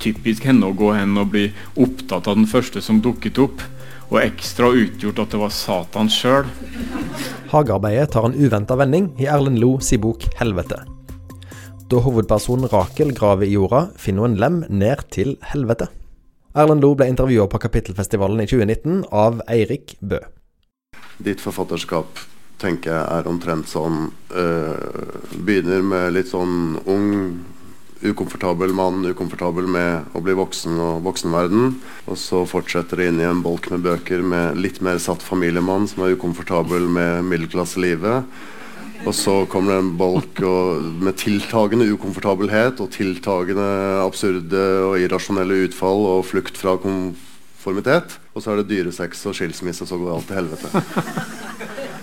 typisk henne å gå hen og bli opptatt av den første som dukket opp, og ekstra utgjort at det var Satan sjøl. Hagearbeidet tar en uventa vending i Erlend Lo si bok 'Helvete'. Da hovedpersonen Rakel graver i jorda, finner hun en lem ned til helvete. Erlend Lo ble intervjua på Kapittelfestivalen i 2019 av Eirik Bø. Ditt forfatterskap tenker jeg er omtrent sånn øh, Begynner med litt sånn ung ukomfortabel mann, ukomfortabel med å bli voksen og voksenverden. Og så fortsetter det inn i en bolk med bøker med litt mer satt familiemann som er ukomfortabel med middelklasselivet. Og så kommer det en bolk og, med tiltagende ukomfortabelhet og tiltagende absurde og irrasjonelle utfall og flukt fra konformitet. Og så er det dyresex og skilsmisse, og så går alt til helvete.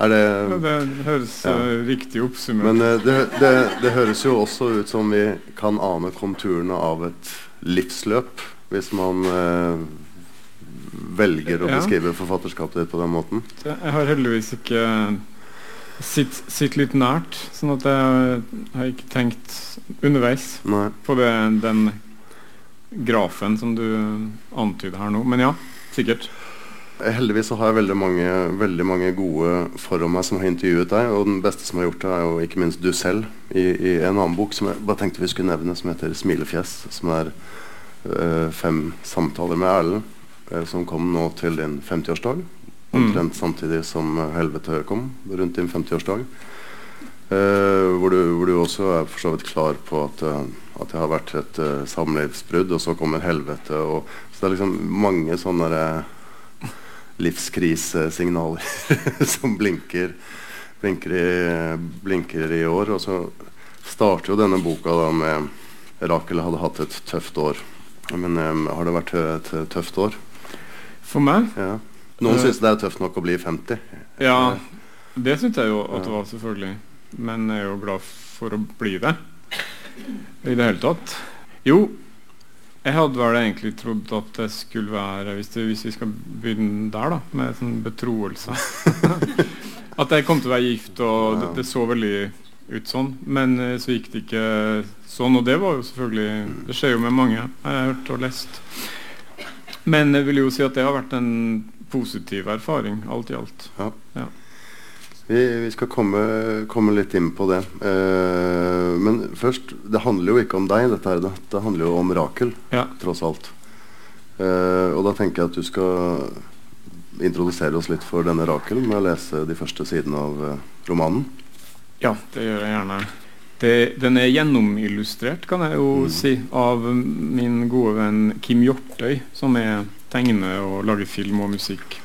Er det Det høres ja. Eh, riktig oppsummert Men uh, det, det, det, høres jo også ut som vi kan ane konturene av et livsløp, hvis man eh, velger å ja. beskrive forfatterskapet ditt på den måten. Jeg har heldigvis ikke sitt, sitt litt nært, sånn at jeg har ikke tenkt underveis Nei. på den grafen som du antyder her nå. Men ja, sikkert. Heldigvis så har jeg veldig mange, veldig mange gode foran meg som har intervjuet deg. Og den beste som har gjort det, er jo ikke minst du selv i, i en annen bok som jeg bare tenkte vi skulle nevne, som heter 'Smilefjes'. Som er øh, fem samtaler med Erlend, øh, som kom nå til din 50-årsdag. Mm. Omtrent mm. samtidig som 'Helvete' kom, rundt din 50-årsdag. Uh, hvor, hvor, du også er for så vidt klar på at, at det har vært et samlivsbrudd, og så kommer 'Helvete'. Og, så det er liksom mange sånne livskrisesignaler som blinker, blinker, i, blinker, i, år. Og så starter jo denne boka da med Rakel hadde hatt et tøft år. Men um, har det vært et, tøft år? For meg? Ja. Noen uh, syns det er tøft nok å bli 50. Ja, det syns jeg jo at det var, selvfølgelig. Men jeg er jo glad for å bli det. I det hele tatt. Jo, jeg hadde vel egentlig trodd at det skulle være Hvis, det, hvis vi skal begynne der, da, med sånn betroelse At jeg kom til å være gift, og det, det, så veldig ut sånn. Men eh, så gikk det ikke sånn, og det var jo selvfølgelig Det skjer jo med mange, jeg har hørt og lest. Men jeg vil jo si at det har vært en positiv erfaring, alt i alt. Ja. ja. Vi, vi skal komme, komme, litt inn på det. Uh, men først, det handler jo ikke om deg, dette her. Det, det handler jo om Rakel, ja. tross alt. Uh, og da tenker jeg at du skal introdusere oss litt for denne Rakel med å lese de første sidene av uh, romanen. Ja, det gjør jeg gjerne. Det, den er gjennomillustrert, kan jeg jo mm. si, av min gode venn Kim Hjortøy, som er tegner og lager film og musikk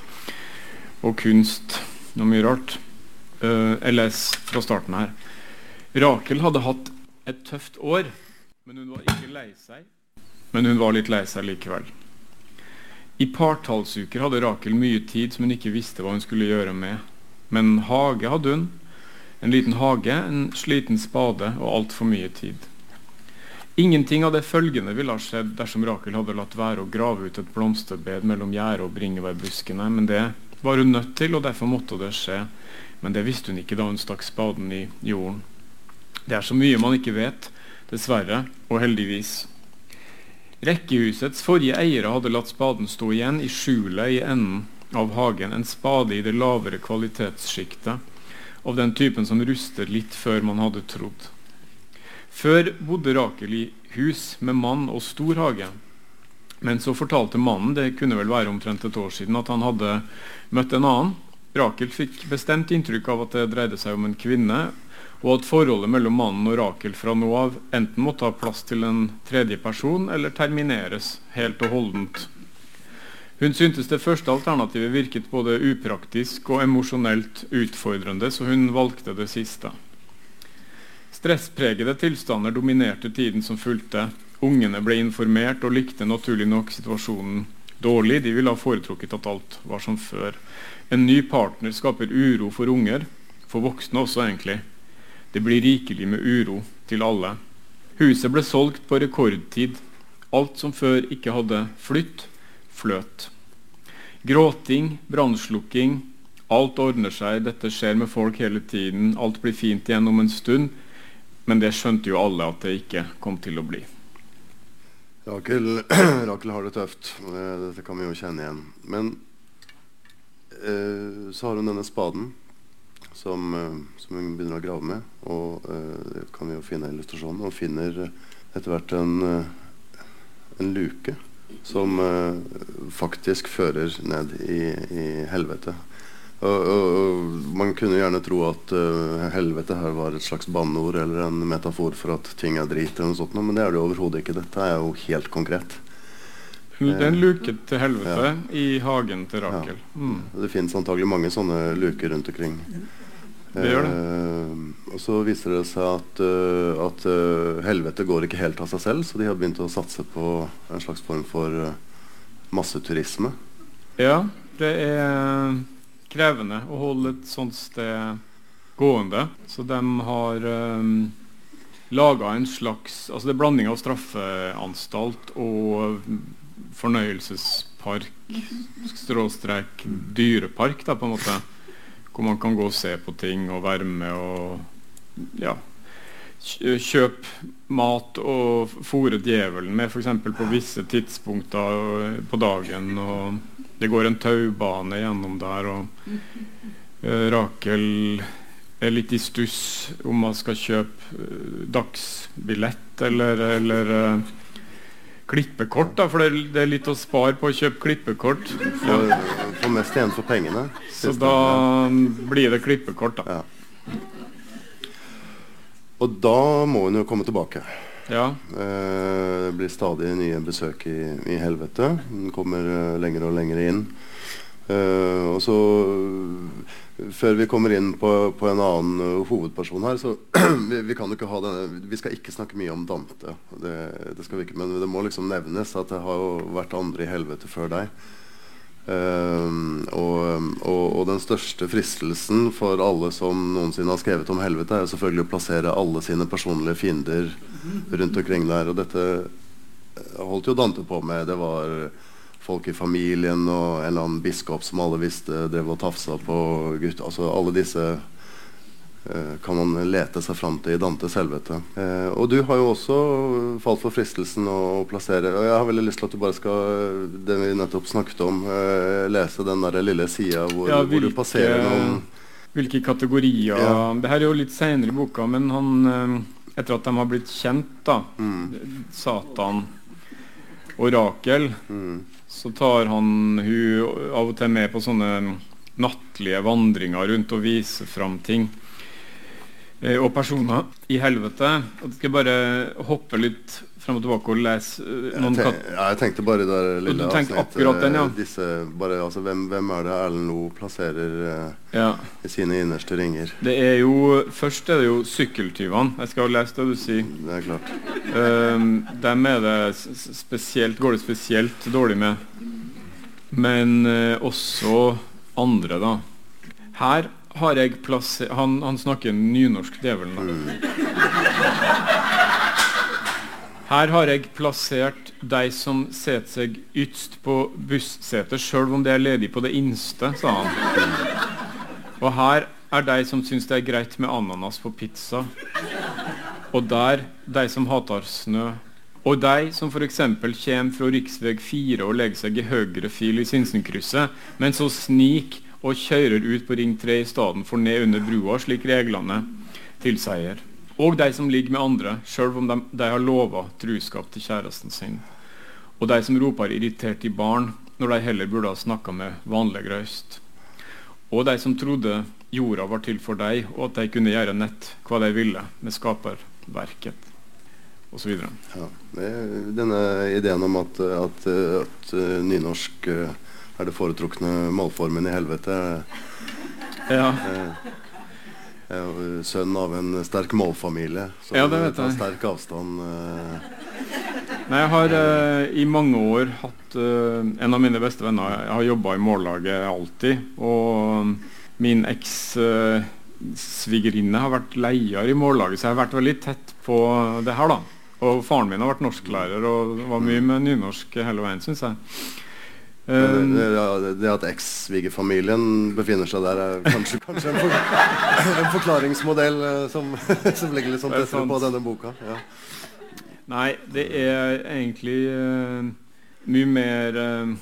og kunst og mye rart. Jeg leser fra starten her. Rakel hadde hatt et tøft år, men hun var ikke lei seg. Men hun var litt lei seg likevel. I partallsuker hadde Rakel mye tid som hun ikke visste hva hun skulle gjøre med. Men hage hadde hun. En liten hage, en sliten spade og altfor mye tid. Ingenting av det følgende ville ha skjedd dersom Rakel hadde latt være å grave ut et blomsterbed mellom gjerdet og bringebærbuskene, men det var hun nødt til, og derfor måtte det skje. Men det visste hun ikke da hun stakk spaden i jorden. Det er så mye man ikke vet, dessverre, og heldigvis. Rekkehusets forrige eiere hadde latt spaden stå igjen i skjulet i enden av hagen, en spade i det lavere kvalitetssjiktet, av den typen som ruster litt før man hadde trodd. Før bodde Rakel i hus med mann og stor hage. Men så fortalte mannen, det kunne vel være omtrent et år siden, at han hadde møtt en annen Rakel fikk bestemt inntrykk av at det dreide seg om en kvinne, og at forholdet mellom mannen og Rakel fra nå av enten måtte ha plass til en tredje person eller termineres helt og holdent. Hun syntes det første alternativet virket både upraktisk og emosjonelt utfordrende, så hun valgte det siste. Stresspregede tilstander dominerte tiden som fulgte. Ungene ble informert og likte naturlig nok situasjonen dårlig. De ville ha foretrukket at alt var som før. En ny partner skaper uro for unger, for voksne også, egentlig. Det blir rikelig med uro til alle. Huset ble solgt på rekordtid. Alt som før ikke hadde flytt, fløt. Gråting, brannslukking. Alt ordner seg, dette skjer med folk hele tiden. Alt blir fint igjen om en stund. Men det skjønte jo alle at det ikke kom til å bli. Rakel, Rakel har det tøft. Eh, dette kan vi jo kjenne igjen. Men eh, så har hun denne spaden som, eh, som, hun begynner å grave med. Og eh, det kan vi jo finne illustrasjonen. Og finner etter hvert en, en luke som faktisk fører ned i, i helvete. Og, og, og, Man kunne gjerne tro at uh, helvete her var et slags banneord eller en metafor for at ting er drit, eller noe sånt, men det er det overhodet ikke. Dette er jo helt konkret. Det er en luke til helvete ja. i hagen til Rakel. Ja. Mm. Det finnes antagelig mange sånne luker rundt omkring. Det gjør det. Eh, og så viser det seg at, uh, at uh, helvete går ikke helt av seg selv, så de har begynt å satse på en slags form for masseturisme. Ja, det er krevende å holde et sånt sted gående. Så de har um, laga en slags Altså det er blanding av straffeanstalt og fornøyelsespark, stråstrek dyrepark, da, på en måte. Hvor man kan gå og se på ting og være med og ja, kjøpe mat og fòre djevelen med, f.eks. på visse tidspunkter på dagen. og det går en taubane gjennom der, og uh, Rakel er litt i stuss om man skal kjøpe uh, dagsbillett eller, eller klippekort, da, for det, det, er litt å spare på å kjøpe klippekort. Får, får mest igjen for pengene. Så da blir det klippekort, da. Ja. Og da må hun jo komme tilbake. Ja. Eh, det blir stadig nye besøk i, i helvete. Hun kommer uh, lenger og lenger inn. Uh, og så Før vi kommer inn på, på en annen uh, hovedperson her, så vi, vi, kan ikke ha denne Vi skal ikke snakke mye om Dante. Det, det skal vi ikke, men det må liksom nevnes at det har jo vært andre i helvete før deg. Uh, og, og, og, den største fristelsen for alle som noensinne har skrevet om helvete, er jo selvfølgelig å plassere alle sine personlige fiender rundt omkring der. Og dette eh, holdt jo Dante på med. Det var folk i familien og en eller annen biskop som alle visste drev og tafsa på gutt. Altså alle disse Eh, kan man lete seg fram til i Dantes helvete. Eh, og du har jo også falt for fristelsen å plassere og Jeg har veldig lyst til at du bare skal det vi nettopp snakket om, eh, lese den der lille sida hvor, ja, hvor, du passerer noen Hvilke kategorier ja. Det her er jo litt seinere i boka, men han eh, etter at de har blitt kjent, da, mm. Satan og Rakel, mm. Så tar han hun av og til med på sånne nattlige vandringer rundt og viser fram ting. Eh, og personer i helvete. Og skal bare hoppe litt frem og tilbake og lese uh, noen jeg, tenk, ja, jeg tenkte bare det lille avsnittet den, ja. disse, bare, altså, hvem, hvem, er det Erlend Loe plasserer uh, ja. i sine innerste ringer? Det er jo Først er det jo sykkeltyvene. Jeg skal lese det du sier. Det er klart. Um, dem er det spesielt, går det spesielt dårlig med. Men uh, også andre, da. Her har jeg plassert han, han, snakker nynorsk, djevelen. Her har jeg plassert de som setter seg ytst på bussetet, sjøl om det er ledig på det innste, sa han. Og her er de som syns det er greit med ananas på pizza. Og der de som hater snø. Og de som f.eks. kommer fra rv. 4 og legger seg i høyre fil i Sinsenkrysset, men så snik og kjører ut på Ring 3 i stedet for ned under brua, slik reglene tilsier. Og de som ligger med andre, sjøl om de, de har lova truskap til kjæresten sin. Og de som roper irritert i barn når de heller burde ha snakka med vanlig røyst. Og de som trodde jorda var til for deg, og at de kunne gjøre nett hva de ville med skaperverket osv. Ja, denne ideen om at, at, at nynorsk uh, er det foretrukne målformen i helvete. Ja. Jeg er jo sønn av en sterk målfamilie, så ja, det vet tar sterk avstand. Uh... Nei, jeg har eh, i mange år hatt eh, en av mine beste venner Jeg har jobba i mållaget alltid. Og min eks svigerinne har vært leier i mållaget, så jeg har vært veldig tett på det her. da. Og faren min har vært norsklærer og var mye med nynorsk hele veien, syns jeg. Um, det, det, at eks-svigerfamilien befinner seg der, er kanskje, kanskje en, for, en, forklaringsmodell uh, som, som, ligger litt sånn tettere på denne boka. Ja. Nei, det er egentlig uh, mye mer uh,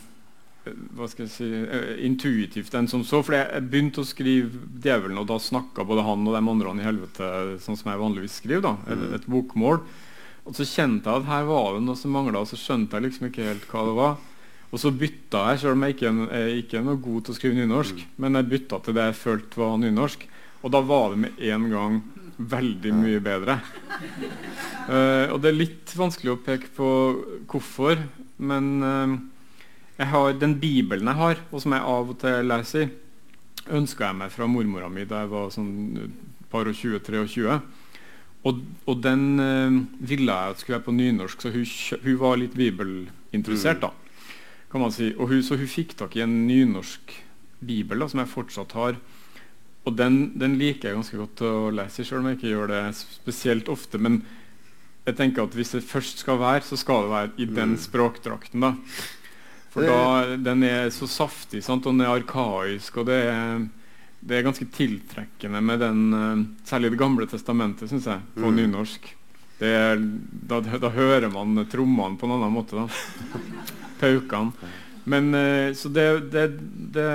hva skal jeg si, uh, intuitivt enn som så. For jeg begynte å skrive 'Djevelen', og da snakka både han og de andre i helvete sånn som jeg vanligvis skriver. da, et, et bokmål. Og så kjente jeg at her var det noe som mangla, og så skjønte jeg liksom ikke helt hva det var. Og så bytta jeg, selv om jeg ikke er, ikke noe god til å skrive nynorsk, mm. men jeg bytta til det jeg følte var nynorsk. Og da var det med en gang veldig mye bedre. Uh, og det er litt vanskelig å peke på hvorfor, men uh, jeg har den Bibelen jeg har, og som jeg av og til leser i, ønska jeg meg fra mormora mi da jeg var sånn par og 20-23. Og, og, den uh, ville jeg at skulle være på nynorsk, så hun, hun var litt bibelinteressert. da kan man si. Og hun, så hun fikk tak i en nynorsk bibel da, som jeg fortsatt har. Og den, den, liker jeg ganske godt å lese, selv om jeg ikke gjør det spesielt ofte. Men jeg tenker at hvis det først skal være, så skal det være i den mm. språkdrakten. da. For da, den er så saftig, sant? og den er arkaisk, og det er, det er ganske tiltrekkende med den uh, Særlig Det gamle testamentet, syns jeg, på mm. nynorsk. Er, da, da, hører man trommene på en annen måte. da. Paukene. Men uh, Så det, det, det,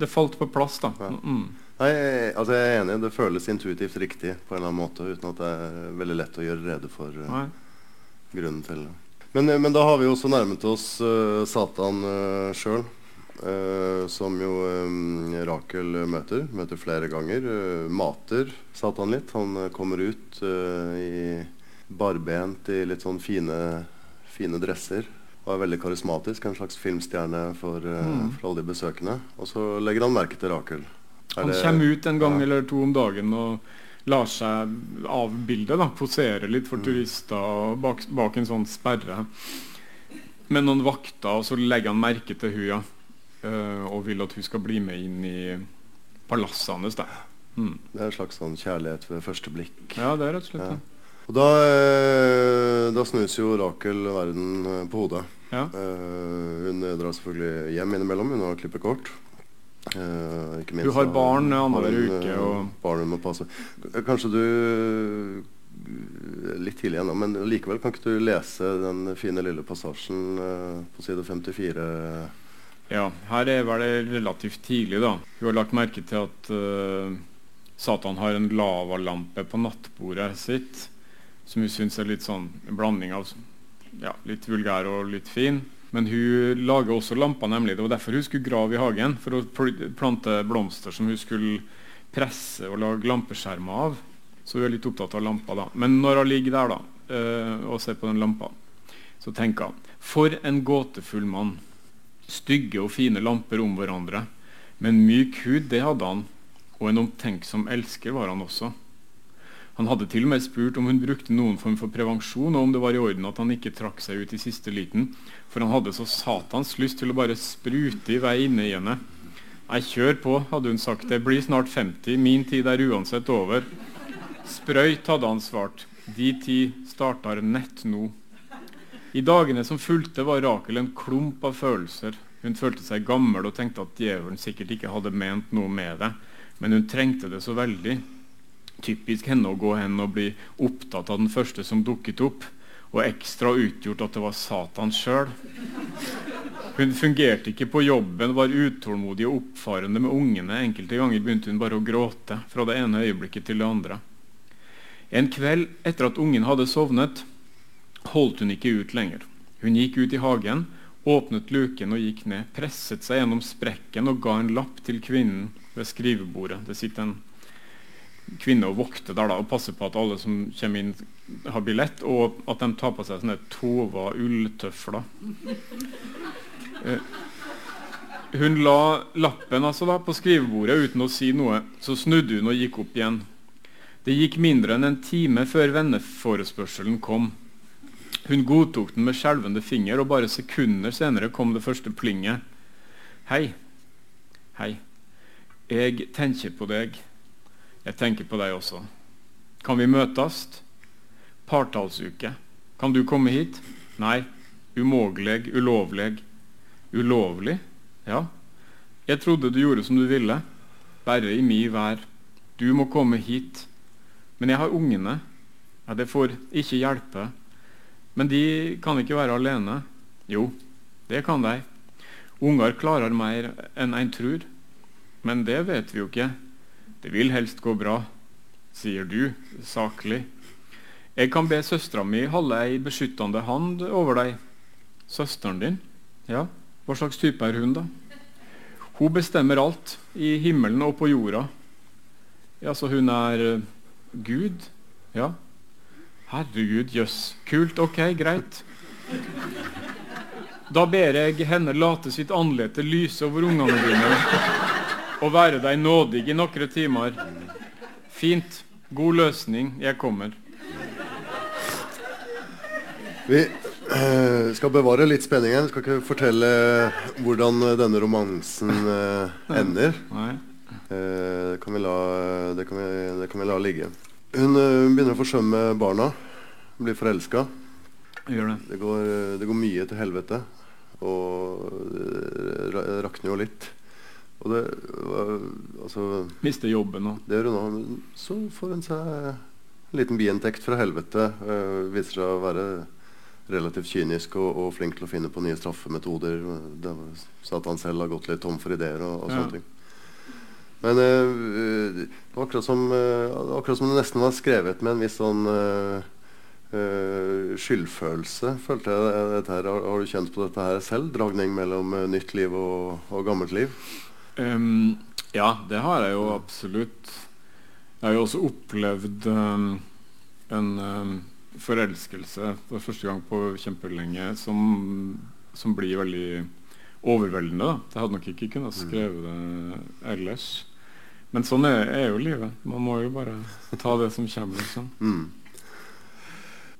det, falt på plass, da. Mm. Nei, altså Jeg er enig. Det føles intuitivt riktig på en eller annen måte uten at det er veldig lett å gjøre rede for uh, grunnen til det. Men, eh, men, da har vi også nærmet oss uh, Satan uh, sjøl. Uh, som jo um, Rakel møter. Møter flere ganger. mater Satan litt. Han kommer ut i barbent i litt sånn fine, fine dresser. Er veldig karismatisk. En slags filmstjerne for, mm. for alle de besøkende. Og så legger han merke til Rakel. Han kommer ut en gang ja. eller to om dagen og lar seg avbilde. da, Posere litt for mm. turister bak, bak, en sånn sperre. Med noen vakter, og så legger han merke til hun, ja. Uh, og vil at hun skal bli med inn i palasset hans. Mm. Det er en slags sånn kjærlighet ved første blikk. Ja, det er rett og slett ja. Og da, eh, da, snus jo Rakel verden eh, på hodet. Ja. Uh, hun drar selvfølgelig hjem innimellom. Hun har klippekort. Uh, du har barn annenhver uke. Eh, og... Barn må passe. Kanskje du Litt tidlig ennå, men likevel kan ikke du lese den fine lille passasjen uh, på side 54? Ja, her er vel det relativt tidlig, da. Hun har lagt merke til at uh, Satan har en lavalampe på nattbordet sitt, som hun syns er litt sånn en blanding av ja, litt vulgær og litt fin. Men hun lager også lamper, nemlig. Det var derfor hun skulle grave i hagen. For å plante blomster som hun skulle presse og lage lampeskjermer av. Så hun er litt opptatt av lamper. da. Men når hun ligger der da, øh, og ser på den lampa, så tenker hun For en gåtefull mann. Stygge og fine lamper om hverandre. Men myk hud, det hadde han. Og en omtenksom elsker var han også. Han hadde til og med spurt om hun brukte noen form for prevensjon, og om det var i orden at han ikke trakk seg ut i siste liten, for han hadde så satans lyst til å bare sprute i vei inne i henne. Nei, kjør på, hadde hun sagt. Det blir snart 50. Min tid er uansett over. Sprøyt, hadde han svart. De tid starter nett nå. I dagene som fulgte, var Rakel en klump av følelser. Hun følte seg gammel og tenkte at djevelen sikkert ikke hadde ment noe med det, men hun trengte det så veldig typisk henne å gå hen og bli opptatt av den første som dukket opp, og ekstra utgjort at det var Satan sjøl. Hun fungerte ikke på jobben, var utålmodig og oppfarende med ungene. Enkelte ganger begynte hun bare å gråte fra det ene øyeblikket til det andre. En kveld etter at ungen hadde sovnet, holdt hun ikke ut lenger. Hun gikk ut i hagen, åpnet luken og gikk ned, presset seg gjennom sprekken og ga en lapp til kvinnen ved skrivebordet. Det sitter en kvinne og vokter der da, og passer på at alle som kommer inn, har billett, og at de tar på seg sånne Tova ulltøfler. Eh, hun la lappen altså da, på skrivebordet uten å si noe. Så snudde hun og gikk opp igjen. Det gikk mindre enn en time før venneforespørselen kom. Hun godtok den med skjelvende finger, og bare sekunder senere kom det første plinget. Hei. Hei. Jeg tenker på deg. Jeg tenker på deg også. Kan vi møtes? Partallsuke. Kan du komme hit? Nei. Umågelig, ulovlig. Ulovlig? Ja. Jeg trodde du gjorde som du ville. Bare i mi vær. Du må komme hit. Men jeg har ungene. Ja, det får ikke hjelpe. Men de kan ikke være alene. Jo, det kan de. Unger klarer mer enn en tror. Men det vet vi jo ikke. Det vil helst gå bra, sier du saklig. Jeg kan be søstera mi holde ei beskyttende hand over deg. Søsteren din? Ja, hva slags type er hun, da? Hun bestemmer alt, i himmelen og på jorda. Ja, så hun er uh, Gud? Ja. Herregud, jøss. Kult. Ok, greit. Da ber jeg henne late sitt andlete lyse over ungene dine og være deg nådig i noen timer. Fint. God løsning. Jeg kommer. Vi eh, skal bevare litt spenningen. Vi skal ikke fortelle hvordan denne romansen eh, ender. Nei. Eh, det, kan vi la, det, kan vi, det kan vi la ligge. Hun eh, begynner å forsømme barna. Blir forelska. Det. Det går, det går mye til helvete. Og det rakner jo litt. Og det var- Altså Mister jobben og det gjør hun nå. Så får hun seg en liten biinntekt fra helvete. eh, viser seg å være relativt kynisk og, og flink til å finne på nye straffemetoder. Det så at han selv har gått litt tom for ideer og, og Ja. sånne ting. Men eh, det var akkurat som, eh, akkurat som det nesten var skrevet med en viss sånn eh, skyldfølelse, følte jeg. Har, har du kjent på dette her selv? Dragning mellom eh, nytt liv og, og gammelt liv? Ehm, Ja, det har jeg jo absolutt. Jeg har jo også opplevd um, en um, forelskelse for første gang på kjempelenge som, som blir veldig overveldende. Da. Jeg hadde nok ikke kunnet skrevet det ellers. Men sånn er, er jo livet. Man må jo bare ta det som kommer. Liksom. Mm.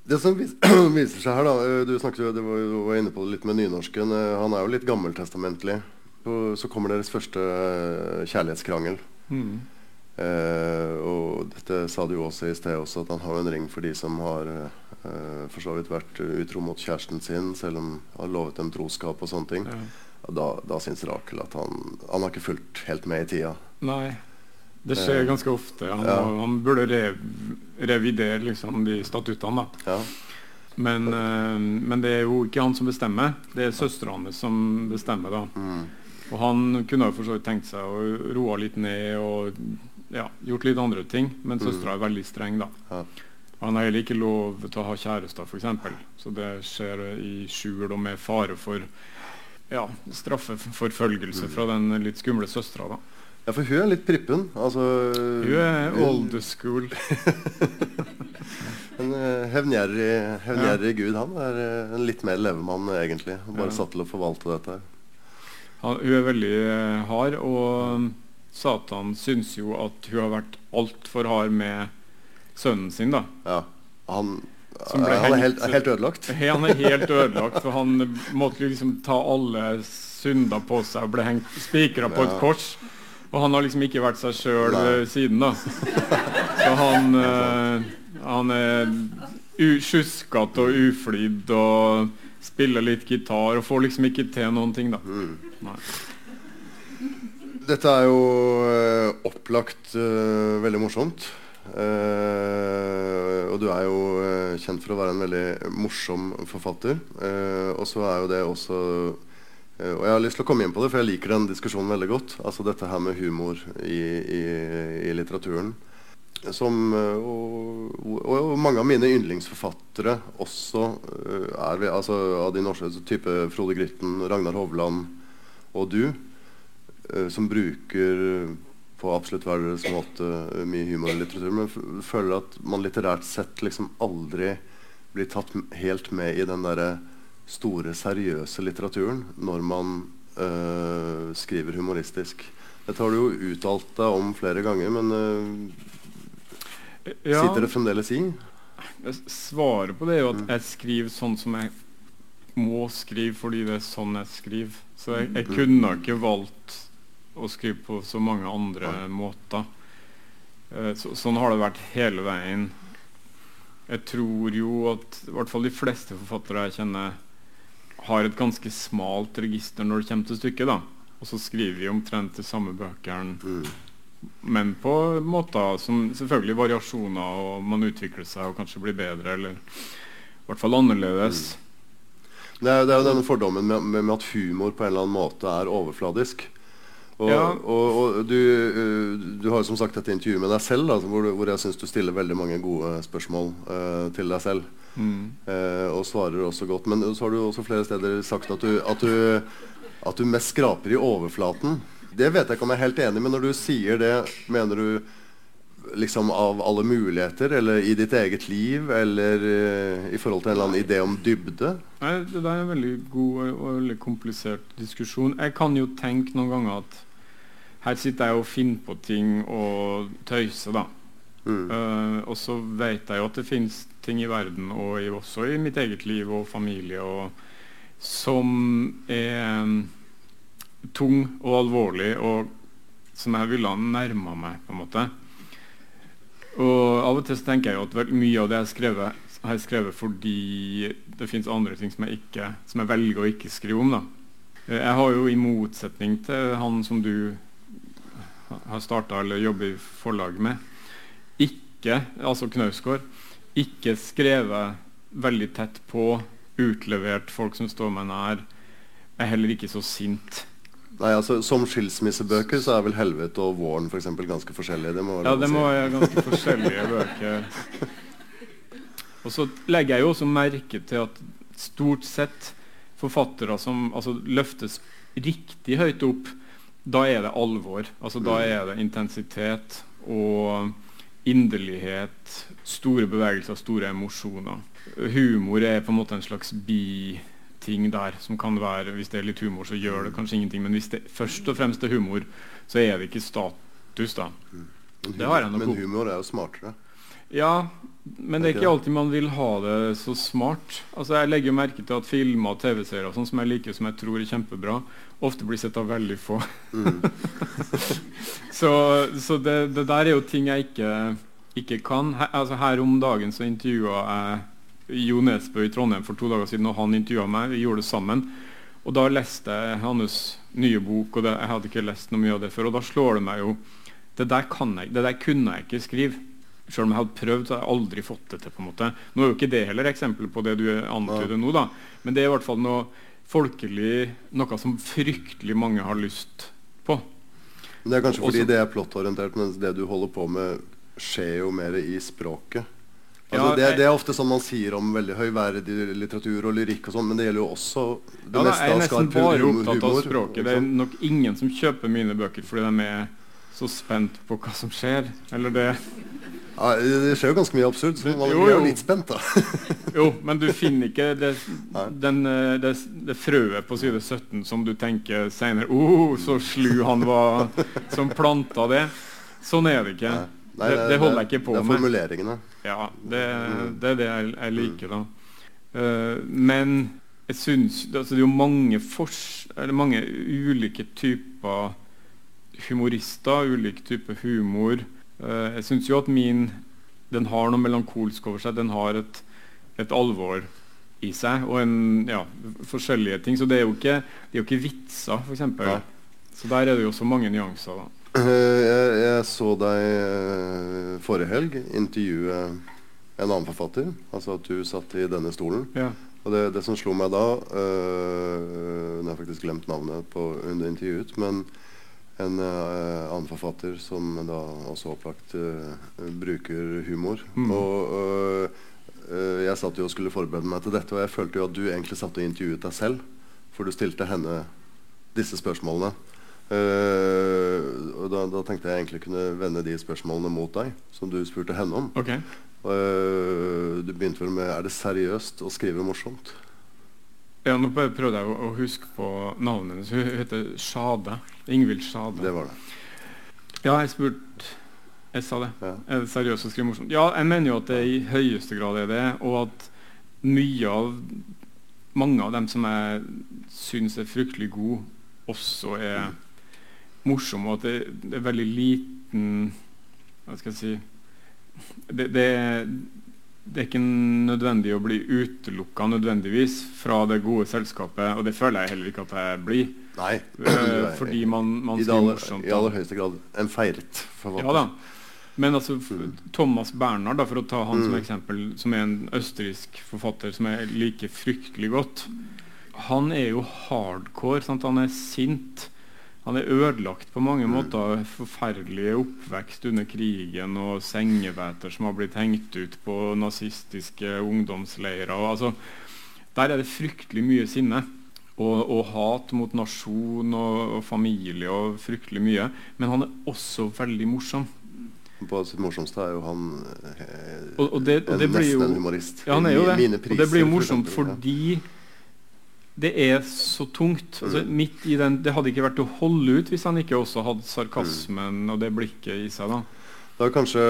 Det som viser seg her, da eh, Du snakket jo, du var, inne på det litt med nynorsken. eh, Han er jo litt gammeltestamentlig. Så, så kommer deres første eh, kjærlighetskrangel. Mm. Eh, og dette sa du jo også i sted, også, at han har en ring for de som har eh, for så vidt vært utro mot kjæresten sin, selv om han har lovet dem troskap og sånne ting. Ja. Da, da syns Rakel at han, han har ikke fulgt helt med i tida. Nei. Det skjer Eh, ganske ofte. Han, ja. han burde rev, revidere liksom, de statuttene. da. Ja. Men, eh, men det er jo ikke han som bestemmer, det er søstrene som bestemmer. da. Mm. Og han kunne jo for så vidt tenkt seg å roe litt ned og ja, gjort litt andre ting, men Mm. søstera er veldig streng. da. Ja. Han har heller ikke lov til å ha kjærester, f.eks. Så det skjer i skjul og med fare for ja, straffeforfølgelse fra den litt skumle søstera. ja, for hun er litt prippen. Altså, Hun er old school. En eh, hevngjerrig, ja. gud. Han er eh, en litt mer levemann, egentlig. Bare Ja. satt til å forvalte dette. Han, hun er veldig eh, hard, og Satan syns jo at hun har vært altfor hard med sønnen sin. da. Ja. Han, eh, han er helt, helt ødelagt. Han er helt ødelagt, for han måtte liksom ta alle synder på seg og ble hengt spikra på et kors. Og han har liksom ikke vært seg sjøl siden, da. Så han eh, Han er sjuskete og uflidd og spiller litt gitar og får liksom ikke til noen ting, da. Mm. Dette er jo eh, opplagt eh, veldig morsomt. Eh, og du er jo eh, kjent for å være en veldig morsom forfatter. Eh, og så er jo det også Og jeg har lyst til å komme inn på det, for jeg liker den diskusjonen veldig godt. Altså dette her med humor i, i, i litteraturen. Som, eh, og, og, mange av mine yndlingsforfattere også eh, er altså, av de norske type Frode Grytten, Ragnar Hovland og du eh, som bruker på absolutt hver deres måte mye humor i litteratur, men føler at man litterært sett liksom aldri blir tatt helt med i den derre store, seriøse litteraturen når man eh, skriver humoristisk. Dette har du jo uttalt deg om flere ganger, men eh, Ja, sitter det fremdeles i? Svaret på det er jo at jeg skriver sånn som jeg må skrive fordi det er sånn jeg skriver. Så jeg, jeg kunne ikke valgt å skrive på så mange andre måter. Eh, Så, sånn har det vært hele veien. Jeg tror jo at i hvert fall de fleste forfattere jeg kjenner, har et ganske smalt register når det kommer til stykket. da. Og så skriver de omtrent de samme bøkene, Mm. Men på måter som selvfølgelig variasjoner, og man utvikler seg og kanskje blir bedre. eller i hvert fall annerledes. Det er, det er jo denne fordommen med, med, med at humor på en eller annen måte er overfladisk. Og, Ja. og, og du, uh, du har jo som sagt dette intervjuet med deg selv, da, hvor, hvor jeg syns du stiller veldig mange gode spørsmål uh, til deg selv. Mm. Uh, og svarer også godt. Men så har du også flere steder sagt at du, at du, at du mest skraper i overflaten. Det vet jeg ikke om jeg er helt enig i, men når du sier det, mener du liksom av alle muligheter, eller i ditt eget liv, eller uh, i forhold til en eller annen idé om dybde? Nei, det der er en veldig god og veldig komplisert diskusjon. Jeg kan jo tenke noen ganger at her sitter jeg og finner på ting og tøyser, da. Mm. Uh, og så vet jeg jo at det finnes ting i verden, og i, også i mitt eget liv og familie, og, som er tung og alvorlig, og som jeg ville ha nærma meg, på en måte. Og av og til så tenker jeg jo at mye av det jeg har skrevet, har jeg skrevet fordi det fins andre ting som jeg, ikke, som jeg velger å ikke skrive om. da. Jeg har jo i motsetning til han som du har starta eller jobber i forlag med, ikke, altså Knausgård, ikke skrevet veldig tett på, utlevert folk som står meg nær. Jeg er heller ikke så sint. Nei, altså Som skilsmissebøker så er vel 'Helvete' og 'Våren' for eksempel, ganske forskjellige. Det må Ja, det må være ganske forskjellige bøker. Og så legger jeg jo også merke til at stort sett forfattere som altså, løftes riktig høyt opp, da er det alvor. Altså, da er det intensitet og inderlighet, store bevegelser, store emosjoner. Humor er på en måte en slags biting der, som kan være Hvis det er litt humor, så gjør det kanskje ingenting, men hvis det først og fremst er humor, så er det ikke status, da. Men jeg nok Men humor er jo smartere. Ja, men det er ikke alltid man vil ha det så smart. Altså Jeg legger jo merke til at filmer og TV-serier sånn som jeg liker, som jeg tror er kjempebra, ofte blir sett av veldig få. Mm. så så det, det der er jo ting jeg ikke, ikke kan. Her, altså Her om dagen så intervjua jeg Jo Nesbø i Trondheim for to dager siden, og han intervjua meg. Vi gjorde det sammen. Og da leste jeg hans nye bok, og det, jeg hadde ikke lest noe mye av det før. Og da slår det meg jo Det der, kan jeg, det der kunne jeg ikke skrive. Selv om jeg hadde prøvd, så hadde jeg aldri fått det til. på en måte. Nå er jo ikke det heller eksempel på det du antyder nå, da. Men det er i hvert fall noe folkelig, noe som fryktelig mange har lyst på. Men Det er kanskje fordi Også- det er plottorientert, mens det du holder på med, skjer jo mer i språket. Altså, Ja, det, det er ofte sånn man sier om veldig høyverdig litteratur og lyrikk, og sånn, men det gjelder jo også det Ja, da, meste jeg er nesten bare opptatt av språket. Det er nok ingen som kjøper mine bøker fordi de er så spent på hva som skjer. Eller det Ja, det skjer jo ganske mye absurd, så man blir jo litt spent, da. Jo, men du finner ikke det, den, eh, det, det frøet på side 17 som du tenker senere oh, så slu han var som planta det. Sånn er det ikke. Nei. Nei, det, det holder jeg ikke på med. Det er med. formuleringene. Ja, det, Mm. det er det jeg, jeg liker, da. Uh, men jeg syns altså, Det er jo mange, fors, eller mange ulike typer humorister, ulike typer humor. Uh, jeg syns jo at min Den har noe melankolsk over seg. Den har et, et alvor i seg, og en, ja, forskjellige ting. Så det er jo ikke, det er jo ikke vitser, f.eks. Så der er det jo så mange nyanser. da. Eh, Jeg, jeg så deg eh, forrige helg intervjue en annen forfatter. Altså at du satt i denne stolen. Ja. Og det, det som slo meg da øh, Nå har jeg faktisk glemt navnet på under intervjuet, men en øh, annen forfatter som da også opplagt øh, bruker humor. Mm. Og jeg satt jo og skulle forberede meg til dette, og jeg følte jo at du egentlig satt og intervjuet deg selv. For du stilte henne disse spørsmålene. Eh, og da, da tenkte jeg egentlig kunne vende de spørsmålene mot deg, som du spurte henne om. Okay. Uh, du begynte vel med Er det seriøst å skrive morsomt? Ja, nå prøvde jeg å, å huske på navnet hennes. Hun heter Sjade. Ingvild Sjade. Det var det. Ja, jeg spurte Jeg sa det. Ja. Er det seriøst å skrive morsomt? Ja, jeg mener jo at det i høyeste grad er det, og at mye av mange av dem som jeg syns er fryktelig gode, også er morsomme, og at det, det er veldig liten Hva skal jeg si det, det, det er ikke nødvendig å bli utelukka nødvendigvis fra det gode selskapet, og det føler jeg heller ikke at jeg blir. Nei. eh, fordi man, man I, aller, morsomt. I aller høyeste grad en feiret forfatter. Ja da. Men altså, Thomas Bernhard, da, for å ta han mm. som eksempel, som er en østerriksk forfatter som jeg liker fryktelig godt, han er jo hardcore. Sant? Han er sint. Han er ødelagt på mange måter. Forferdelig oppvekst under krigen og sengeveter som har blitt hengt ut på nazistiske ungdomsleirer. Altså, der er det fryktelig mye sinne. Og, og, hat mot nasjon og, og, familie og fryktelig mye. Men han er også veldig morsom. På sitt morsomste er jo han eh, og, det, det nesten jo, en humorist. Ja, han er jo det. og det blir jo morsomt for fordi det er så tungt. Altså, mm. midt i den, Det hadde ikke vært å holde ut hvis han ikke også hadde sarkasmen mm. og det blikket i seg. da. Det er kanskje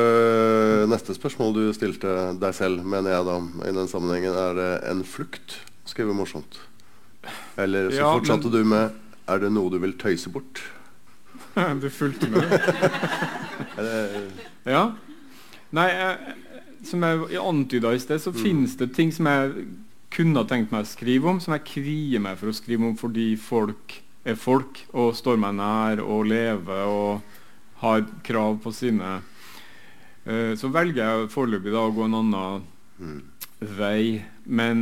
neste spørsmål du stilte deg selv, mener jeg da, i den sammenhengen, er det en flukt å skrive morsomt? Eller så ja, fortsatte men... du med Er det noe du vil tøyse bort? du fulgte med. ja. Nei, jeg, som jeg antyda i sted, så mm. finnes det ting som jeg kunne ha tenkt meg å skrive om, som jeg kvier meg for å skrive om fordi folk er folk og står meg nær og lever og har krav på sine. Uh, så velger jeg foreløpig å gå en annen mm. vei. Men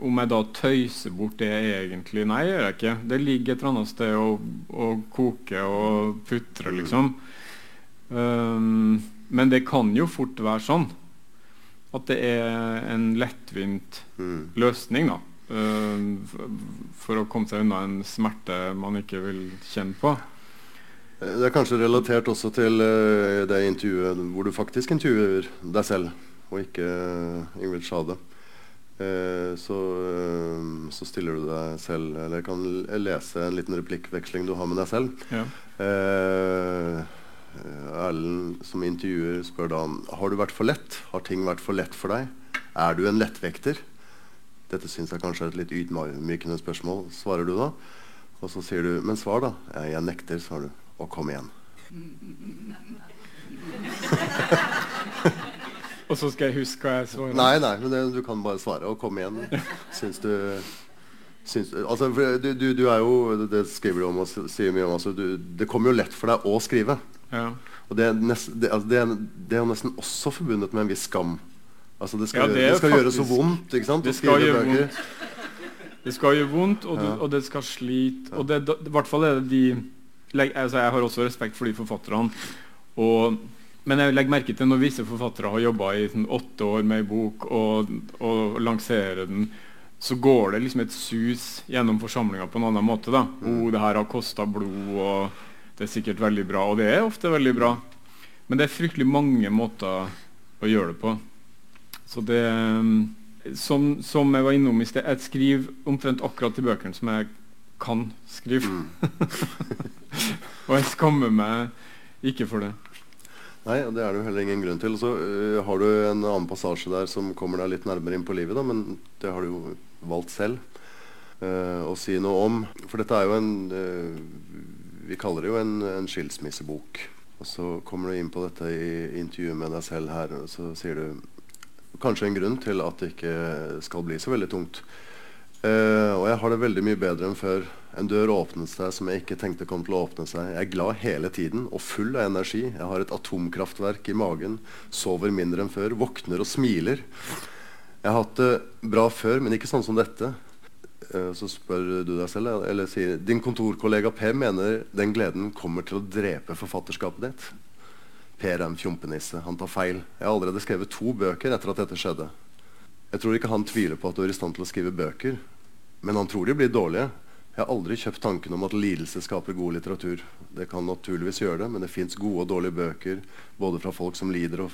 om jeg da tøyser bort det egentlig Nei, gjør jeg ikke. Det ligger et eller annet sted og, og koker og putrer, liksom. Um, men det kan jo fort være sånn at det er en lettvint mm. løsning, da. Um, for å komme seg unna en smerte man ikke vil kjenne på. Det er kanskje relatert også til uh, det intervjuet hvor du faktisk intervjuer deg selv, og ikke uh, Schade. Eh, så, eh, så, stiller du deg selv Eller kan lese en liten replikkveksling du har med deg selv. Ja. Eh, Erlend som intervjuer spør da Har du vært for lett. Har ting vært for lett for deg? Er du en lettvekter? Dette syns jeg kanskje er et litt ydmykende spørsmål. Svarer du da? Og så sier du Men svar, da. Jeg, jeg nekter, svarer du. Og kom igjen. Og så skal jeg huske hva jeg svarer? Nei, nei, men det, du kan bare svare og komme igjen. Syns du syns, altså, du, du, du, er jo Det skriver du om og sier mye om. Altså, du, det kommer jo lett for deg å skrive. Ja. Og det er, nest, det, altså, det, er, det er, jo nesten også forbundet med en viss skam. Altså, det skal, ja, det skal faktisk, gjøre så vondt ikke sant? Det skal gjøre vondt. Det skal gjøre vondt, og, ja. og det skal slite. Og det, i hvert fall er det de altså, Jeg har også respekt for de forfatterne. Og men jeg legger merke til når visse forfattere har jobba i sånn, åtte år med ei bok og, og lanserer den, så går det liksom et sus gjennom forsamlinga på en annen måte. da. Mm. Oh, det her har kosta blod, og det er sikkert veldig bra. Og det er ofte veldig bra. Men det er fryktelig mange måter å gjøre det på. Så det Som, som jeg var innom i sted, jeg skriver omtrent akkurat de bøkene som jeg kan skrive. Mm. og jeg skammer meg ikke for det. Nei, det er det jo heller ingen grunn til. Så uh, har du en annen passasje der som kommer deg litt nærmere inn på livet, da, men det har du jo valgt selv uh, å si noe om. For dette er jo en uh, Vi kaller det jo en, en, skilsmissebok. Og så kommer du inn på dette i intervjuet med deg selv her, og så sier du kanskje en grunn til at det ikke skal bli så veldig tungt. Uh, og jeg har det veldig mye bedre enn før. En dør åpnet seg som jeg ikke tenkte kom til å åpne seg. Jeg er glad hele tiden og full av energi. Jeg har et atomkraftverk i magen. Sover mindre enn før. Våkner og smiler. Jeg har hatt det bra før, men ikke sånn som dette. Uh, så spør du deg selv, eller sier Din kontorkollega Per mener den gleden kommer til å drepe forfatterskapet ditt. Per er en fjompenisse. Han tar feil. Jeg har allerede skrevet to bøker etter at dette skjedde. Jeg tror ikke han tviler på at du er i stand til å skrive bøker, men han tror de blir dårlige. Jeg har aldri kjøpt tanken om at lidelse skaper god litteratur. Det kan naturligvis gjøre det, men det fins gode og dårlige bøker både fra folk som lider, og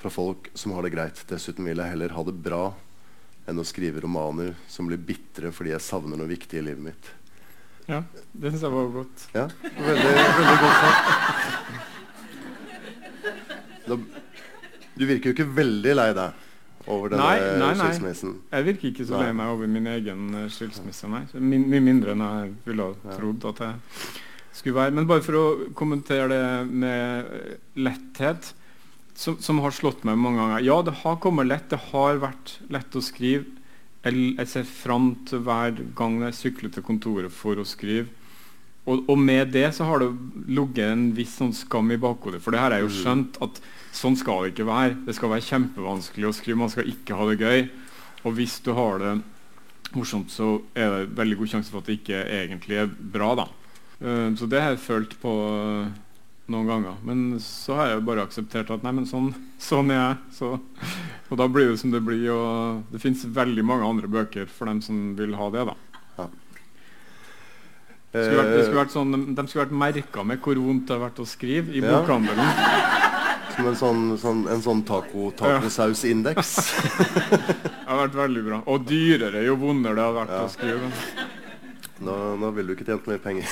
fra folk som har det greit. Dessuten vil jeg heller ha det bra enn å skrive romaner som blir bitre fordi jeg savner noe viktig i livet mitt. Ja, det syns jeg var godt. Ja, veldig, veldig godt sagt. Du virker jo ikke veldig lei deg over denne nei, nei, nei. skilsmissen? Jeg virker ikke så lei meg over min egen uh, skilsmisse, nei. Min, mye mindre enn jeg ville ha trodd at jeg skulle være. Men bare for å kommentere det med eh, letthet, som, som, har slått meg mange ganger. Ja, det har kommet lett. Det har vært lett å skrive. Jeg, jeg ser fram til hver gang jeg sykler til kontoret for å skrive. og, og, med det så har det ligget en viss sånn skam i bakhodet. For det her er jo mm. skjønt at sånn skal det ikke være. Det skal være kjempevanskelig å skrive. Man skal ikke ha det gøy. Og hvis du har det morsomt, så er det veldig god sjanse for at det ikke egentlig er bra. da. Uh, så det har jeg følt på uh, noen ganger. Men så har jeg bare akseptert at nei, men sånn, sånn er jeg. Så, og da blir det som det blir. Og det fins veldig mange andre bøker for dem som vil ha det. da. Det skulle vært, det skulle vært sånn, de skulle vært merka med hvor vondt det har vært å skrive i ja. bokhandelen. Som en sånn, sånn, en sånn taco, tacosausindeks. det har vært veldig bra. Og dyrere jo vondere det har vært ja. å skrive. Nå, nå vil du ikke tjent mer penger.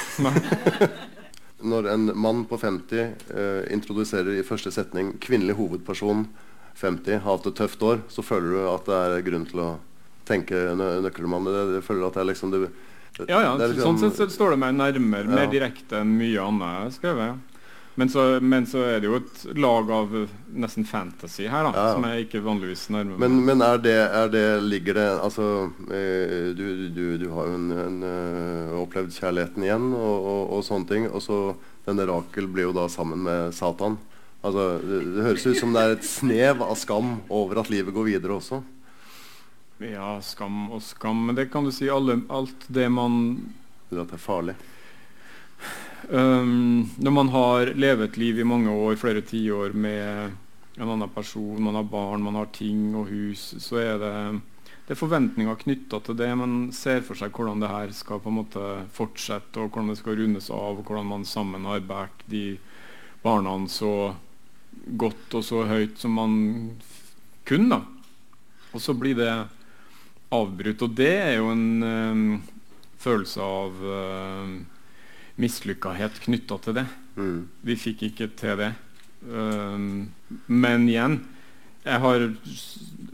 Når en mann på 50 eh, introduserer i første setning 'kvinnelig hovedperson 50 har hatt et tøft år', så føler du at det er grunn til å tenke nø nøkkelmann. Du føler at det er liksom det, ja, ja. Liksom, sånn sett står det meg nærmere, ja. mer direkte enn mye annet jeg har skrevet. Ja. Men så, men så, er det jo et lag av nesten fantasy her, da, ja. som jeg ikke vanligvis nærmer meg. Men, men er, det, er, det, ligger det Altså, eh, du, du, du, har jo en, en, uh, opplevd kjærligheten igjen og, og, og, sånne ting. Og så denne Rakel blir jo da sammen med Satan. Altså, det, det høres ut som det er et snev av skam over at livet går videre også. Ja, skam og skam. Men det kan du si alle, alt det man At det er farlig? Um, når man har levet liv i mange år, flere tiår, med en annen person, man har barn, man har ting og hus, så er det, det er forventninger knytta til det. Man ser for seg hvordan det her skal på en måte fortsette, og hvordan det skal rundes av, og hvordan man sammen har båret de barna så godt og så høyt som man kunne. Og så blir det avbrutt. Og det er jo en um, følelse av uh, mislykkahet knytta til det. Mm. Vi fikk ikke til det. Um, men igjen, jeg har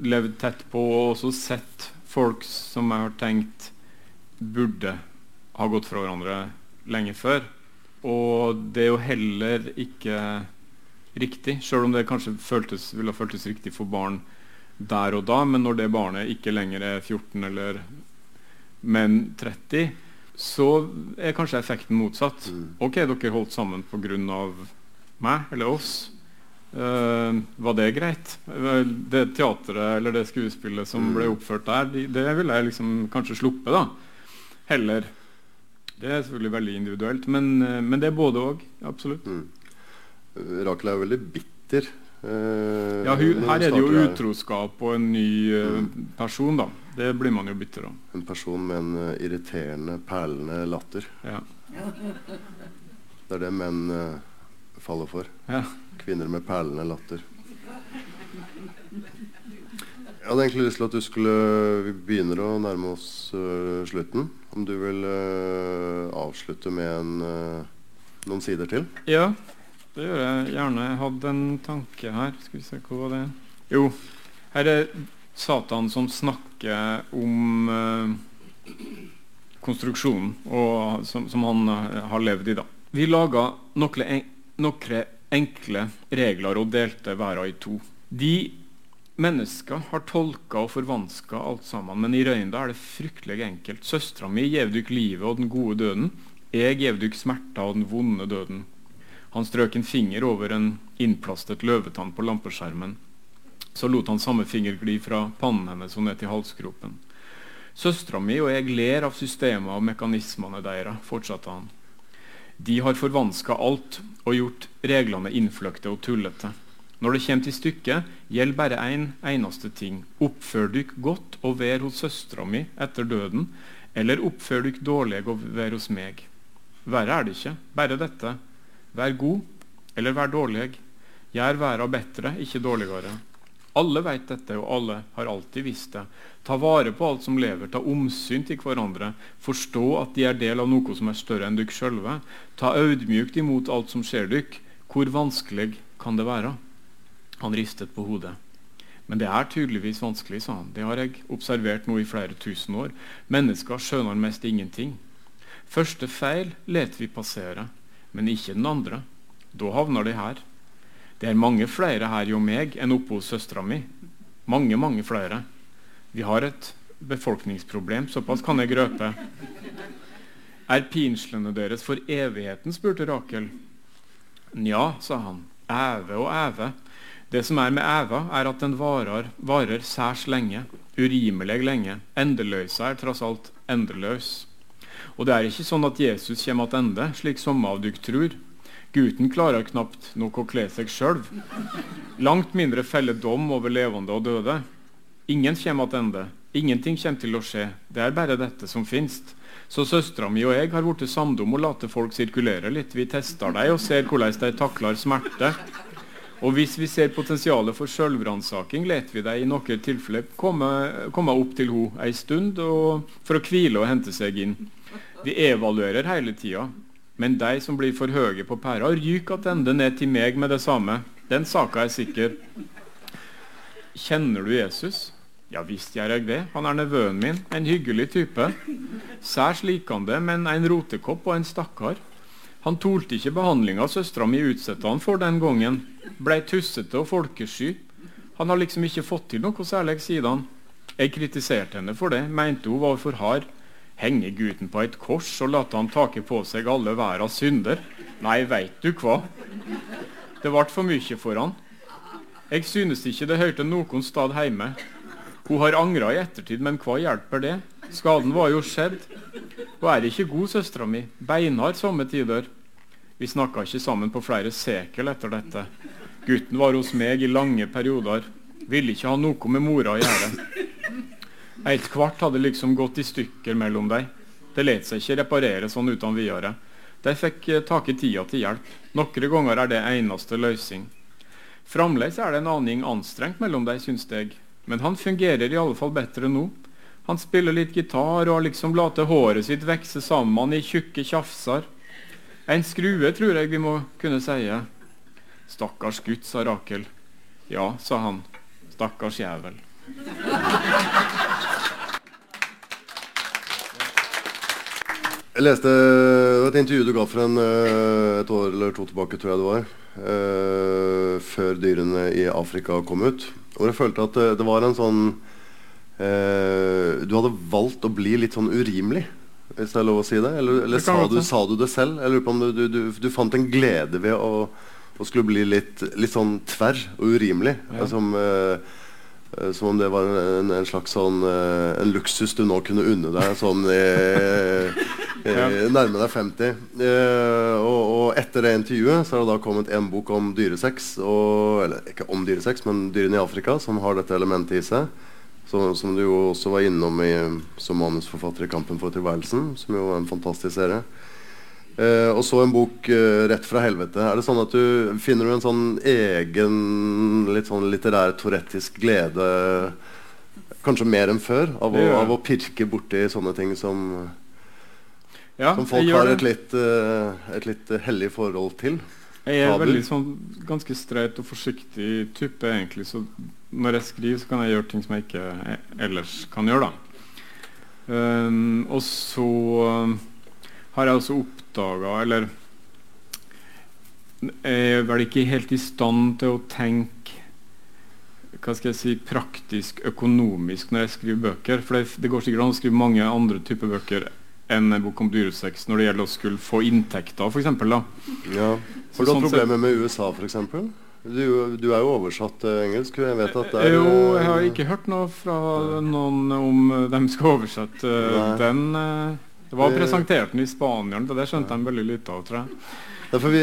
levd tett på og også sett folk som jeg har tenkt burde ha gått fra hverandre lenge før. Og det er jo heller ikke riktig, sjøl om det kanskje føltes, ville ha føltes riktig for barn der og da, men når det barnet ikke lenger er 14 eller men 30, så er kanskje effekten motsatt. Mm. Ok, dere holdt sammen pga. meg eller oss. Uh, var det greit? Det teatret eller det skuespillet som ble mm. oppført der, det, ville jeg liksom kanskje sluppe, da Heller. Det er selvfølgelig veldig individuelt, men, uh, men det er både òg. Absolutt. Mm. Rakel er jo veldig bitter ja, hun, her er det jo utroskap og en ny uh, person, da. Det blir man jo bitter av. En person med en uh, irriterende, perlende latter. Ja. Det er det menn uh, faller for. Ja. Kvinner med perlende latter. Jeg hadde egentlig lyst til at du skulle Vi begynner å nærme oss slutten. Om du vil avslutte med en, noen sider til? Ja. Det gjør jeg gjerne. Jeg hadde en tanke her. Skal vi se, hva var det? Jo, her er Satan som snakker om uh, konstruksjonen og, som, som, han uh, har levd i. da. Vi laga noen en, enkle regler og delte verden i to. De mennesker har tolka og forvanska alt sammen, men i Røynda er det fryktelig enkelt. Søstera mi gjev dykk livet og den gode døden. Jeg gjev dykk smerta og den vonde døden. Han strøk en finger over en innplastet løvetann på lampeskjermen. Så lot han samme finger gli fra pannen hennes og ned til halsgropen. Søstera mi og jeg ler av systemet og mekanismene deres, fortsatte han. De har forvanska alt og gjort reglene innfløkte og tullete. Når det kommer til stykket, gjelder bare én en, eneste ting. Oppfør dykk godt og vær hos søstera mi etter døden, eller oppfør dykk dårlig og vær hos meg. Verre er det ikke, bare dette. Vær god, eller vær dårlig. Gjør verda bedre, ikke dårligere. Alle vet dette, og alle har alltid visst det. Ta vare på alt som lever, ta omsyn til hverandre. Forstå at de er del av noe som er større enn dere sjølve. Ta audmjukt imot alt som skjer dere. Hvor vanskelig kan det være? Han ristet på hodet. Men det er tydeligvis vanskelig, sa han. Det har jeg observert nå i flere tusen år. Mennesker skjønner mest ingenting. Første feil let vi passere men ikke den andre. Da havner de her. Det er mange flere her jo meg enn oppe hos søstera mi. Mange, mange flere. Vi har et befolkningsproblem. Såpass kan jeg grøpe. Er pinslene deres for evigheten? spurte Rakel. Nja, sa han. Æve og æve. Det som er med æva, er at den varer, varer særs lenge. Urimelig lenge. Endeløsa er tross alt endeløs. Og det er ikke sånn at Jesus kommer tilbake, slik somme av dere tror. Gutten klarer knapt nok å kle seg sjøl. Langt mindre felle dom over levende og døde. Ingen kommer tilbake. Ingenting kommer til å skje. Det er bare dette som finnes. Så søstera mi og jeg har blitt samd om å late folk sirkulere litt. Vi tester dem og ser hvordan de takler smerte. Og hvis vi ser potensialet for sjølvransaking, lar vi dem i noen tilfeller komme, komme opp til henne ei stund for å hvile og hente seg inn. Vi evaluerer hele tida. Men de som blir for høye på pæra, ryker attende ned til meg med det samme. Den saka er sikker. Kjenner du Jesus? Ja visst gjør jeg det. Han er nevøen min. En hyggelig type. Særs likende, men en rotekopp og en stakkar. Han tålte ikke behandlinga søstera mi utsatte han for den gangen. Blei tussete og folkesky. Han har liksom ikke fått til noe særlig, han. Jeg kritiserte henne for det, mente hun var for hard. Henge gutten på et kors og late han take på seg alle verdens synder? Nei, veit du hva? Det ble for mye for han. Jeg synes ikke det hørte noen stad hjemme. Hun har angra i ettertid, men hva hjelper det? Skaden var jo skjedd. Hun er ikke god, søstera mi. Beinhard somme tider. Vi snakka ikke sammen på flere sekel etter dette. Gutten var hos meg i lange perioder. Ville ikke ha noe med mora å gjøre. Helt kvart hadde liksom gått i stykker mellom dem. Det lot seg ikke reparere sånn uten videre. De fikk eh, tak i tida til hjelp. Noen ganger er det eneste løsning. Fremdeles er det en aning anstrengt mellom dem, syns jeg. Men han fungerer i alle fall bedre nå. Han spiller litt gitar og har liksom latt håret sitt vokse sammen i tjukke tjafser. En skrue, tror jeg vi må kunne si. Stakkars gutt, sa Rakel. Ja, sa han. Stakkars jævel. Jeg leste et intervju du ga for en, eh, et år eller to tilbake, tror jeg det var. Uh, før dyrene i Afrika kom ut. Hvor jeg følte at det, det var en sånn uh, Du hadde valgt å bli litt sånn urimelig, hvis det er lov å si det? Eller, eller sa, du, sa, du, det selv? Jeg lurer på om du, du, du, fant en glede ved å, å skulle bli litt, litt, sånn tverr og urimelig? Ja. Som, uh, Eh, som om det var en, en slags sånn En luksus du nå kunne unne deg sånn i, i, nærme deg 50. Uh, eh, og, og, etter det intervjuet så har det da kommet en bok om dyresex. Og, eller ikke om dyresex, men dyrene i Afrika, som har dette elementet i seg. Så, som du jo også var innom i, som manusforfatter i 'Kampen for tilværelsen', som jo er en fantastisk serie. Eh, og så en bok eh, rett fra helvete. Er det sånn at du Finner du en sånn egen litt sånn litterær torettisk glede, kanskje mer enn før, av, å, av å, pirke borti sånne ting som ja, Som folk har et litt, uh, et litt hellig forhold til? Jeg er veldig sånn ganske streit og forsiktig type, egentlig. Så når jeg skriver, så kan jeg gjøre ting som jeg ikke ellers kan gjøre, da. Um, og så har jeg også oppdaga Eller jeg er vel ikke helt i stand til å tenke hva skal jeg si, praktisk økonomisk når jeg skriver bøker. For det, det går sikkert an å skrive mange andre typer bøker enn en bok om dyresex når det gjelder å skulle få inntekter, f.eks. Ja. Har du hatt sånn problemer med USA, f.eks.? Du, du, er jo oversatt til engelsk. Jeg vet at det er Jo, jeg har ikke hørt noe fra noen om de skal oversette Nei. den. Det var presentert den i Spania, og det skjønte de veldig lite av, tror jeg. Derfor vi,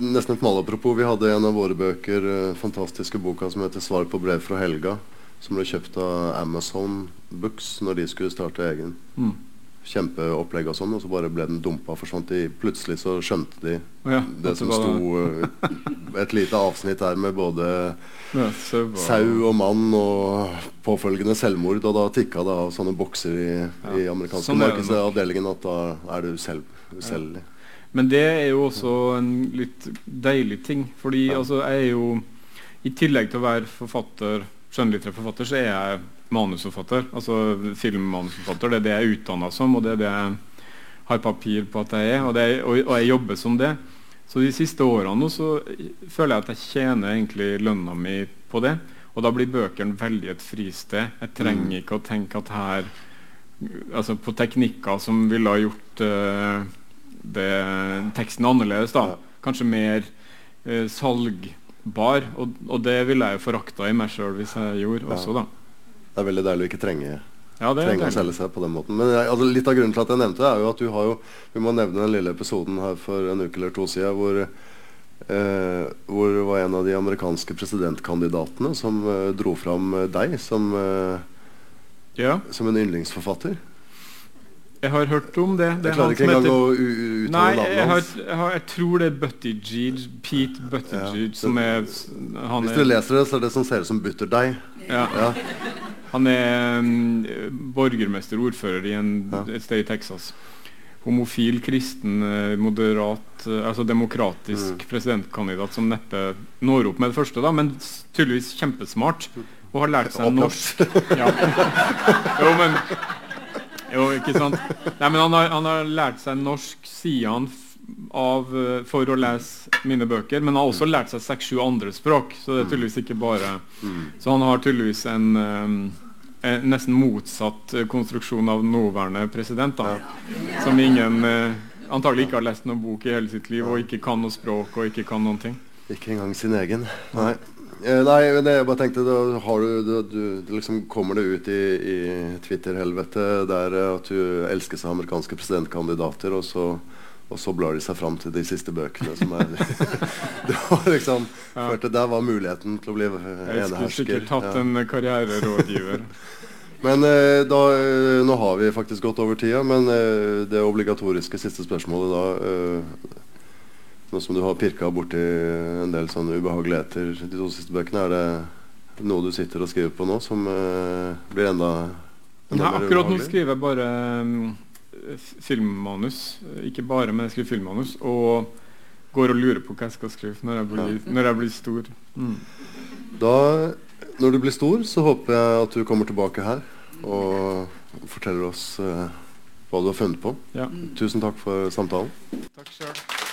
nesten et malapropos, vi hadde en av våre bøker, fantastiske boka som heter 'Svar på brev fra Helga', som ble kjøpt av Amazon Books når de skulle starte egen. Mm. Kjempeopplegg og sånn, og så bare ble den dumpa. forsvant de, Plutselig så skjønte de ja, det som sto uh, et lite avsnitt her med både ja, sau og mann og påfølgende selvmord. Og da tikka det av sånne bokser i, ja. i amerikanske sånn markedsavdelingen at da er du selv, uselgelig. Men det er jo også en litt deilig ting. Fordi altså, jeg er jo I tillegg til å være forfatter, skjønnlitterær forfatter, så er jeg manusforfatter. Altså filmmanusforfatter. Det er det jeg er utdanna som, og det er det jeg har papir på at jeg er. Og, er, og, og jeg jobber som det. Så de siste årene så føler jeg at jeg tjener egentlig lønna mi på det. Og da blir bøkene veldig et fristed. Jeg trenger mm. ikke å tenke at her altså på teknikker som ville ha gjort uh, det, teksten annerledes. da. Kanskje mer uh, salgbar. Og, og, det ville jeg jo forakta i meg sjøl hvis jeg gjorde også, da. Det er veldig deilig å ikke trenge, Ja, det er trenge å selge seg på den måten. Men jeg, altså, litt av grunnen til at jeg nevnte det, er jo at du har jo Vi må nevne den lille episoden her for en uke eller to siden hvor eh, hvor det var en av de amerikanske presidentkandidatene som eh, dro fram eh, deg som, eh, Ja, som en yndlingsforfatter. jeg har hørt om det. det Jeg er klarer ikke engang å uttale navnet hans. jeg, har, jeg tror det er Buttigieg. Pete Buttigieg, Ja, som er han Hvis er, du leser det, så er det som ser ut som butterdeig. ja, Ja. Han er um, borgermester, ordfører i en, Ja. et sted i Texas. Homofil, kristen, eh, moderat, eh, altså demokratisk Mm. presidentkandidat som neppe når opp med det første, da, men tydeligvis kjempesmart. Og har lært seg norsk. Ja. Jo, men Jo, ikke sant? Nei, men han har, han har lært seg norsk siden han av eh, for å lese mine bøker, men han har også lært seg seks-sju andre språk. Så det er tydeligvis ikke bare Mm. Så han har tydeligvis en, eh, en nesten motsatt eh, konstruksjon av nåværende president, da. Som ingen antagelig ikke har lest noen bok i hele sitt liv, og ikke kan noe språk og ikke kan noen ting. Ikke engang sin egen. Nei. Nei, men jeg bare tenkte da har du, du, du, liksom Kommer det ut i, i Twitter-helvete der at du elskes av amerikanske presidentkandidater, og så, og så blar de seg fram til de siste bøkene som er Det var liksom Ja. Førte der var muligheten til å bli enehersker. Jeg skulle sikkert tatt Ja. en karriererådgiver. Men eh, da, eh, nå har vi faktisk gått over tida, men eh, det obligatoriske siste spørsmålet da eh, Nå som du har pirka borti en del sånne ubehageligheter de to siste bøkene, er det noe du sitter og skriver på nå som eh, blir enda, enda Nei, akkurat nå skriver jeg bare f- filmmanus. Ikke bare, men jeg skriver filmmanus. Og går og lurer på hva jeg skal skrive når jeg blir, når jeg blir stor. Mm. Da, når du blir stor, så håper jeg at du kommer tilbake her og forteller oss uh, hva du har funnet på. Ja. Tusen takk for samtalen. Takk sjøl.